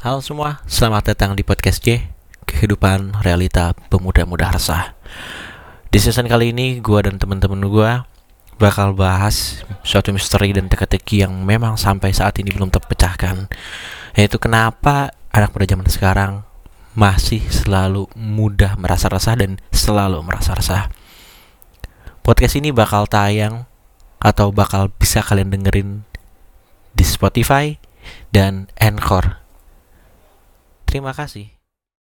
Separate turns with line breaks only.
Halo semua, selamat datang di podcast J Kehidupan Realita Pemuda-Muda Resah. Di season kali ini, gue dan teman-teman gue bakal bahas suatu misteri dan teka-teki yang memang sampai saat ini belum terpecahkan. Yaitu kenapa anak muda zaman sekarang masih selalu mudah merasa resah dan selalu merasa resah. Podcast ini bakal tayang atau bakal bisa kalian dengerin di Spotify dan Anchor Terima kasih.